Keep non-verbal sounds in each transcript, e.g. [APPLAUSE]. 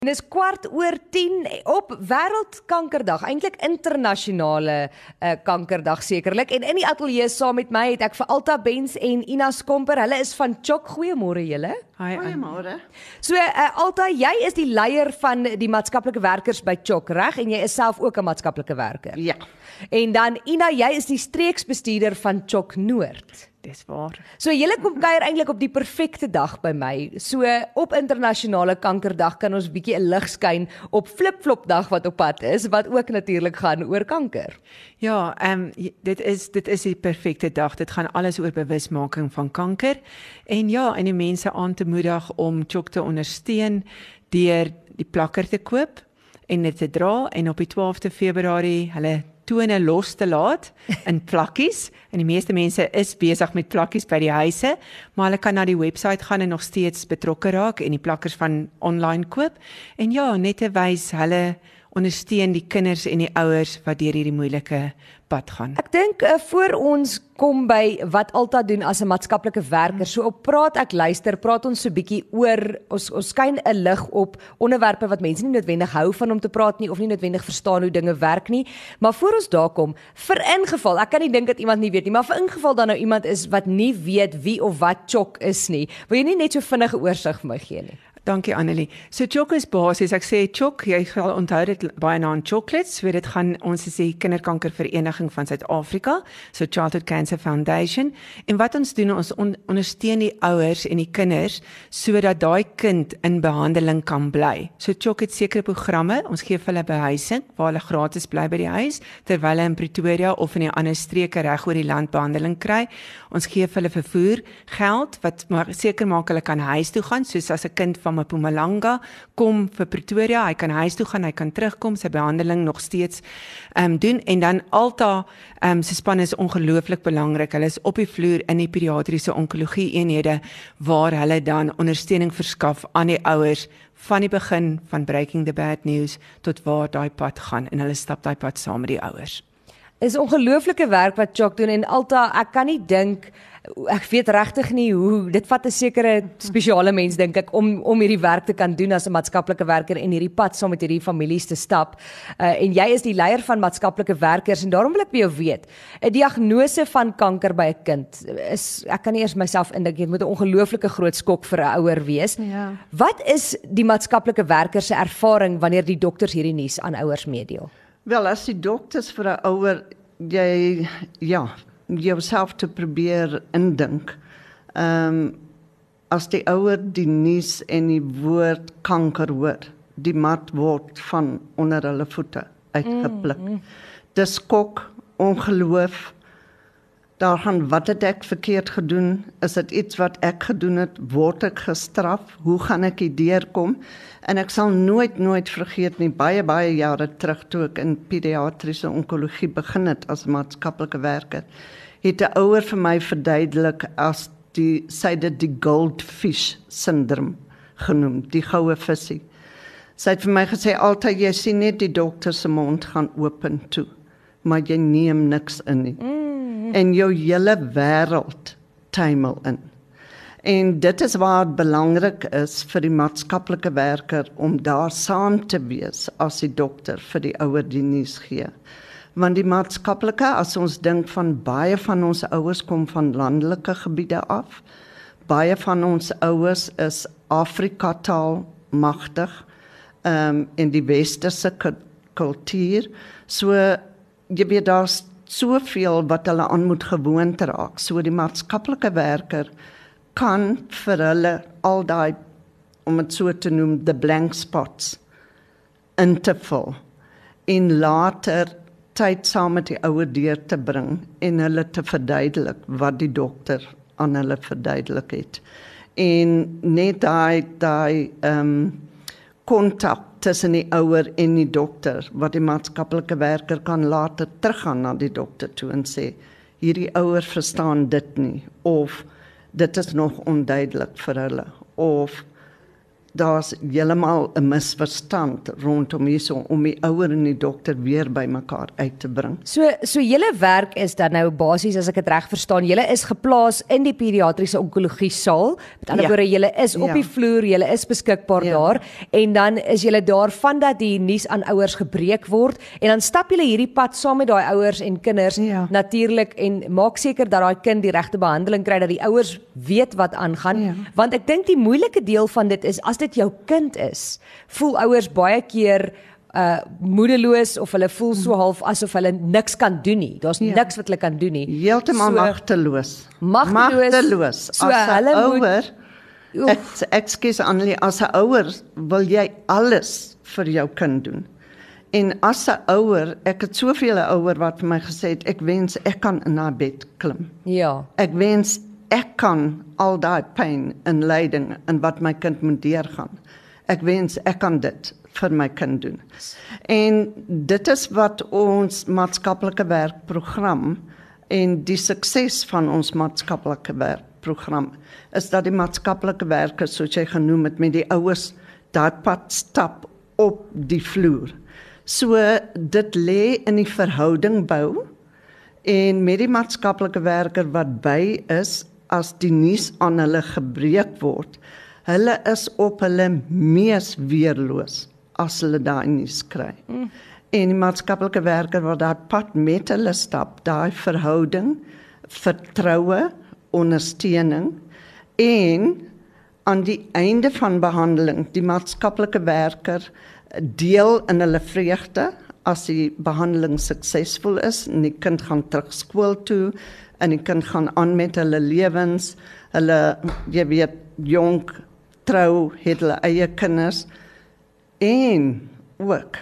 En dis kwart oor 10 op Wêreldkankerdag, eintlik internasionale uh, kankerdag sekerlik. En in die ateljee saam met my het ek vir Alta Bens en Ina Skomper. Hulle is van Chok. Goeiemôre julle. Hi, Goeiemôre. So uh, Alta, jy is die leier van die maatskaplike werkers by Chok, reg? En jy is self ook 'n maatskaplike werker. Ja. En dan Ina, jy is die streeksbestuurder van Chok Noord. dis waar. So julle kom kuier eintlik op die perfekte dag by my. So op internasionale kankerdag kan ons bietjie 'n lig skyn op flipflop dag wat op pad is wat ook natuurlik gaan oor kanker. Ja, ehm um, dit is dit is die perfekte dag. Dit gaan alles oor bewusmaking van kanker. En ja, en die mense aan te moedig om Chok te ondersteun deur die plakker te koop en dit te dra en op die 12de Februarie hulle tone los te laat in plakkies en die meeste mense is besig met plakkies by die huise, maar hulle kan na die webwerf gaan en nog steeds betrokke raak en die plakkers van online koop. En ja, net te wys hulle ondersteun die kinders en die ouers wat deur hierdie moeilike pad gaan. Ek dink uh, voor ons kom by wat Alta doen as 'n maatskaplike werker, so op praat ek luister, praat ons so bietjie oor ons ons skyn 'n lig op onderwerpe wat mense nie noodwendig hou van om te praat nie of nie noodwendig verstaan hoe dinge werk nie. Maar voor ons daar kom, vir ingeval, ek kan nie dink dat iemand nie weet nie, maar vir ingeval dan nou iemand is wat nie weet wie of wat chok is nie, wil jy nie net so vinnige oorsig vir my gee nie? Dankie Annelie. So Chok is basies, ek sê Chok, jy sal onthou dit baie na aan chocolates, so dit gaan ons is die kinderkankervereniging van Suid-Afrika, so Childhood Cancer Foundation. En wat ons doen, ons on, ondersteun die ouers en die kinders sodat daai kind in behandeling kan bly. So Chok het sekere programme, ons gee vir hulle behuising waar hulle gratis bly by die huis terwyl hulle in Pretoria of in die ander streke reg oor die land behandeling kry. Ons gee vir hulle vervoer geld wat maar seker maak hulle kan huis toe gaan, soos as 'n kind van Mpumalanga kom vir Pretoria, hy kan huis toe gaan, hy kan terugkom, sy behandeling nog steeds ehm um, doen en dan Alta ehm um, se span is ongelooflik belangrik. Hulle is op die vloer in die pediatriese onkologie eenhede waar hulle dan ondersteuning verskaf aan die ouers van die begin van breaking the bad news tot waar daai pad gaan en hulle stap daai pad saam met die ouers. Is ongelooflike werk wat Chok doen en Alta, ek kan nie dink ek weet regtig nie hoe dit vat 'n sekere spesiale mens dink ek om om hierdie werk te kan doen as 'n maatskaplike werker en hierdie pad saam met hierdie families te stap. Uh, en jy is die leier van maatskaplike werkers en daarom wil ek by jou weet, 'n diagnose van kanker by 'n kind is ek kan nie eers myself indink dit moet 'n ongelooflike groot skok vir 'n ouer wees. Ja. Wat is die maatskaplike werker se ervaring wanneer die dokters hierdie nuus aan ouers meedeel? Wel as die dokters vir 'n ouer jy ja, jouself te probeer indink. Ehm um, as die ouer die nuus en die woord kanker hoor, die mat word van onder hulle voete uitgepluk. Mm, mm. Dis skok, ongeloof. Daar gaan wat het ek verkeerd gedoen? Is dit iets wat ek gedoen het? Word ek gestraf? Hoe gaan ek hier deurkom? En ek sal nooit nooit vergeet nie baie baie jare terug toe ek in pediatriese onkologie begin het as maatskaplike werker het 'n ouer vir my verduidelik as die sy dit die goldfish syndroom genoem, die goue visie. Sy het vir my gesê altyd jy sien net die dokter se mond gaan oop en toe, maar jy neem niks in nie. Mm. En jou hele wêreld tuimel in. En dit is waar belangrik is vir die maatskaplike werker om daar saam te wees as die dokter vir die ouer die nuus gee want die maatskaplike as ons dink van baie van ons ouers kom van landelike gebiede af. Baie van ons ouers is Afrika taal magtig ehm um, in die westerse kultuur. So jy weet daar's soveel wat hulle aan moet gewoond raak. So die maatskaplike werker kan vir hulle al daai om dit so te noem the blank spots in te vul in later tyd saam met die ouer deur te bring en hulle te verduidelik wat die dokter aan hulle verduidelik het. En net daai daai ehm um, kontak tussen die ouer en die dokter wat die maatskaplike werker kan later teruggaan na die dokter toe en sê hierdie ouer verstaan dit nie of dit is nog onduidelik vir hulle of daar's heeltemal 'n misverstand rondom hierso om die ouer en die dokter weer bymekaar uit te bring. So so julle werk is dan nou basies as ek dit reg verstaan, julle is geplaas in die pediatriese onkologie saal. Met ander Ja. woorde, julle is op Ja. die vloer, julle is beskikbaar Ja. daar en dan is julle daar vandat die nuus aan ouers gebreek word en dan stap julle hierdie pad saam met daai ouers en kinders Ja. natuurlik en maak seker dat daai kind die regte behandeling kry dat die ouers weet wat aangaan Ja. want ek dink die moeilike deel van dit is as dit jou kind is voel ouers baie keer uh moedeloos of hulle voel so half asof hulle niks kan doen nie. Daar's Ja. niks wat hulle kan doen nie. Heeltemal So- magteloos. Magteloos. Magteloos. So as hulle ouer. Ek ekskuus Annelie, as 'n ouer wil jy alles vir jou kind doen. En as 'n ouer, ek het soveel ouer wat vir my gesê het ek wens ek kan in haar bed klim. Ja. Ek wens ek kan al daai pyn en lyding en wat my kind moet deurgaan. Ek wens ek kan dit vir my kind doen. En dit is wat ons maatskaplike werkprogram en die sukses van ons maatskaplike werkprogram is dat die maatskaplike werkers soos jy genoem het met die ouers daai pad stap op die vloer. So dit lê in die verhouding bou en met die maatskaplike werker wat by is as die nuus aan hulle gebreek word, hulle is op hulle mees weerloos as hulle daai nuus kry. Mm. En die maatskaplike werker wat daai pad met hulle stap, daai verhouding, vertroue, ondersteuning en aan die einde van behandeling die maatskaplike werker deel in hulle vreugde as die behandeling suksesvol is en die kind gaan terug skool toe en die kind gaan aan met hulle lewens hulle jy weet jonk trou het hulle eie kinders en ook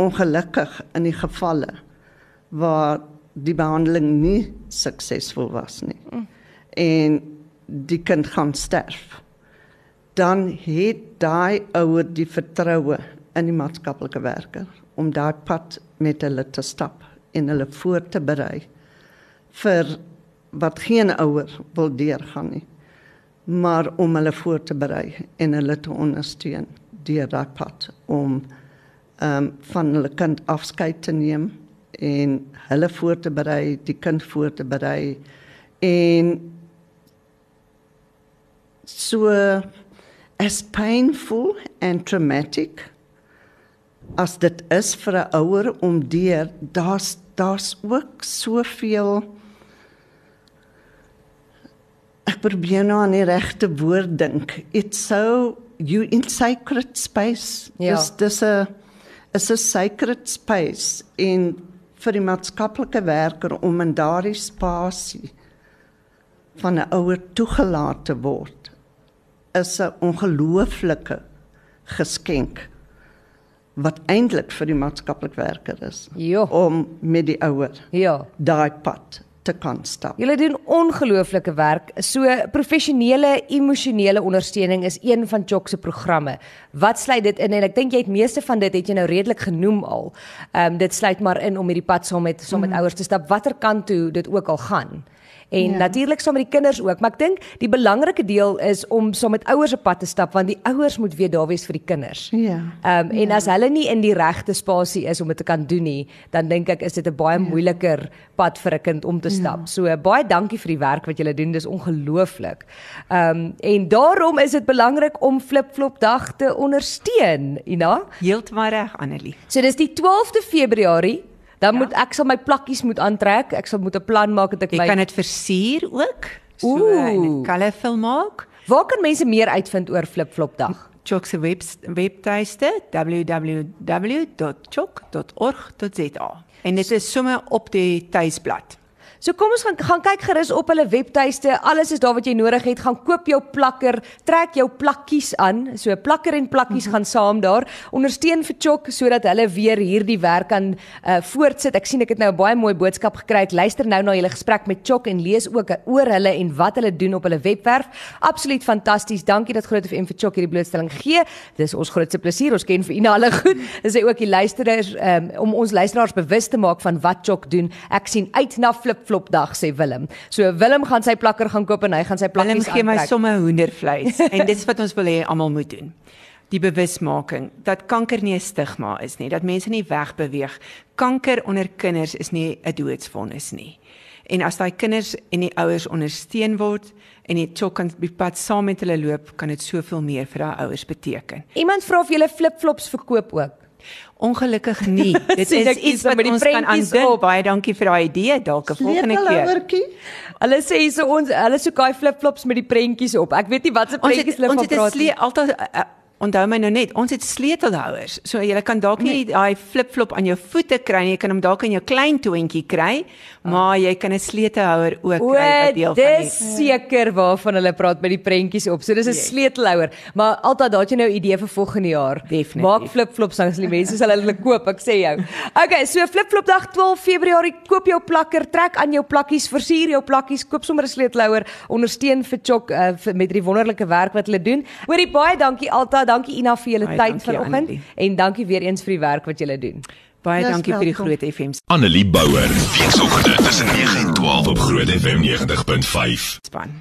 ongelukkig in die gevalle waar die behandeling nie suksesvol was nie. Mm. En die kind gaan sterf. Dan het daai ouer die vertroue in die maatskaplike werker om daai pad met hulle te stap en hulle voor te berei vir wat geen ouer wil deurgaan nie maar om hulle voor te berei en hulle te ondersteun deur daai pad om ehm um, van hulle kind afskeid te neem en hulle voor te berei, die kind voor te berei en so as painful and traumatic as dit is vir 'n ouer om deur daar's daar's ook soveel ek probeer nou aan die regte woord dink. It's so you in sacred space. Ja. dis dis 'n is 'n sacred space in vir die maatskaplike werker om in daardie spasie van 'n ouer toegelaat te word is 'n ongelooflike geskenk wat eintlik vir die maatskaplike werker is Ja. om met die ouer Ja. daai pad te kan stap. Julle doen ongelooflike werk. So professionele emosionele ondersteuning is een van Jock se programme. Wat sluit dit in? En ek dink jy het meeste van dit het jy nou redelik genoem al. Ehm um, dit sluit maar in om hierdie pad saam met saam met mm. ouers te stap watter kant toe dit ook al gaan. En ja. natuurlik saam met die kinders ook, maar ek dink die belangrike deel is om saam met ouers op pad te stap want die ouers moet weer daar wees vir die kinders. Ja. Ehm um, en as hulle nie in die regte spasie is om dit te kan doen nie, dan dink ek is dit 'n baie moeiliker pad vir 'n kind om te stap. Ja. So baie dankie vir die werk wat julle doen. Dis ongelooflik. Ehm um, en daarom is dit belangrik om Flipflop dag te ondersteun, Ina. Heeltemal reg Annelie. So dis die 12de Februarie. Dan ja. moet ek sal my plakkies moet aantrek. Ek sal moet 'n plan maak dat ek Jy my kan dit versier ook. So Oeh. en dit colorful maak. Waar kan mense meer uitvind oor Flipflop dag? Chok se web webtuiste www.chok.org.za. En dit is sommer op die tuisblad. So kom ons gaan gaan kyk gerus op hulle webtuiste. Alles is daar wat jy nodig het. Gaan koop jou plakker, trek jou plakkies aan. So plakker en plakkies mm -hmm. gaan saam daar. Ondersteun vir Chok sodat hulle weer hierdie werk kan uh, voortsit. Ek sien ek het nou 'n baie mooi boodskap gekry. Ek luister nou na julle gesprek met Chok en lees ook oor hulle en wat hulle doen op hulle webwerf. Absoluut fantasties. Dankie dat Groot FM vir Chok hierdie blootstelling gee. Dis ons grootste plesier. Ons ken vir Ina alle goed. [LAUGHS] Dis hy ook die luisteraars um, om ons luisteraars bewus te maak van wat Chok doen. Ek sien uit na flip flip-flop dag sê Willem. So Willem gaan sy plakker gaan koop en hy gaan sy Willem plakkies gee my aantrek. somme hoendervleis [LAUGHS] en dis wat ons wil hê almal moet doen. Die bewusmaking dat kanker nie 'n stigma is nie, dat mense nie wegbeweeg. Kanker onder kinders is nie 'n doodsvonnis nie. En as daai kinders en die ouers ondersteun word en die chok kan op die pad saam met hulle loop, kan dit soveel meer vir daai ouers beteken. Iemand vra of jy flip-flops verkoop ook. Ongelukkig nie. [LAUGHS] Dit is iets wat ons kan aandink. Baie dankie vir daai idee, dalk 'n volgende keer. Hulle sê hierso ons hulle soek daai flip-flops met die prentjies op. Ek weet nie wat se Ons prentjies het hulle ons van het 'n praat. nie. slee altyd uh, onthou my nou net, ons het sleutelhouers. So jy kan dalk nie daai flip-flop aan jou voete kry nie, jy kan hom dalk in jou klein toentjie kry, maar jy kan 'n sleutelhouer ook O, kry wat deel van dis die seker waarvan hulle praat met die prentjies op. So dis 'n sleutelhouer. Maar altyd daat jy nou 'n idee vir volgende jaar. Definitief. Maak flip-flops dan as die mense sal hulle koop, ek sê jou. Okay, so flip-flop dag 12 Februarie, koop jou plakker, trek aan jou plakkies, versier jou plakkies, koop sommer 'n sleutelhouer, ondersteun vir Chok uh, vir, met die wonderlike werk wat hulle doen. Hoorie baie dankie Alta, dankie Ina vir julle tyd vanoggend en dankie weer eens vir die werk wat julle doen. Baie Dis dankie vir die welkom. groot FM Annelie Bouwer, weekoggend tussen 9 en 12 op Groot FM 90.5. span.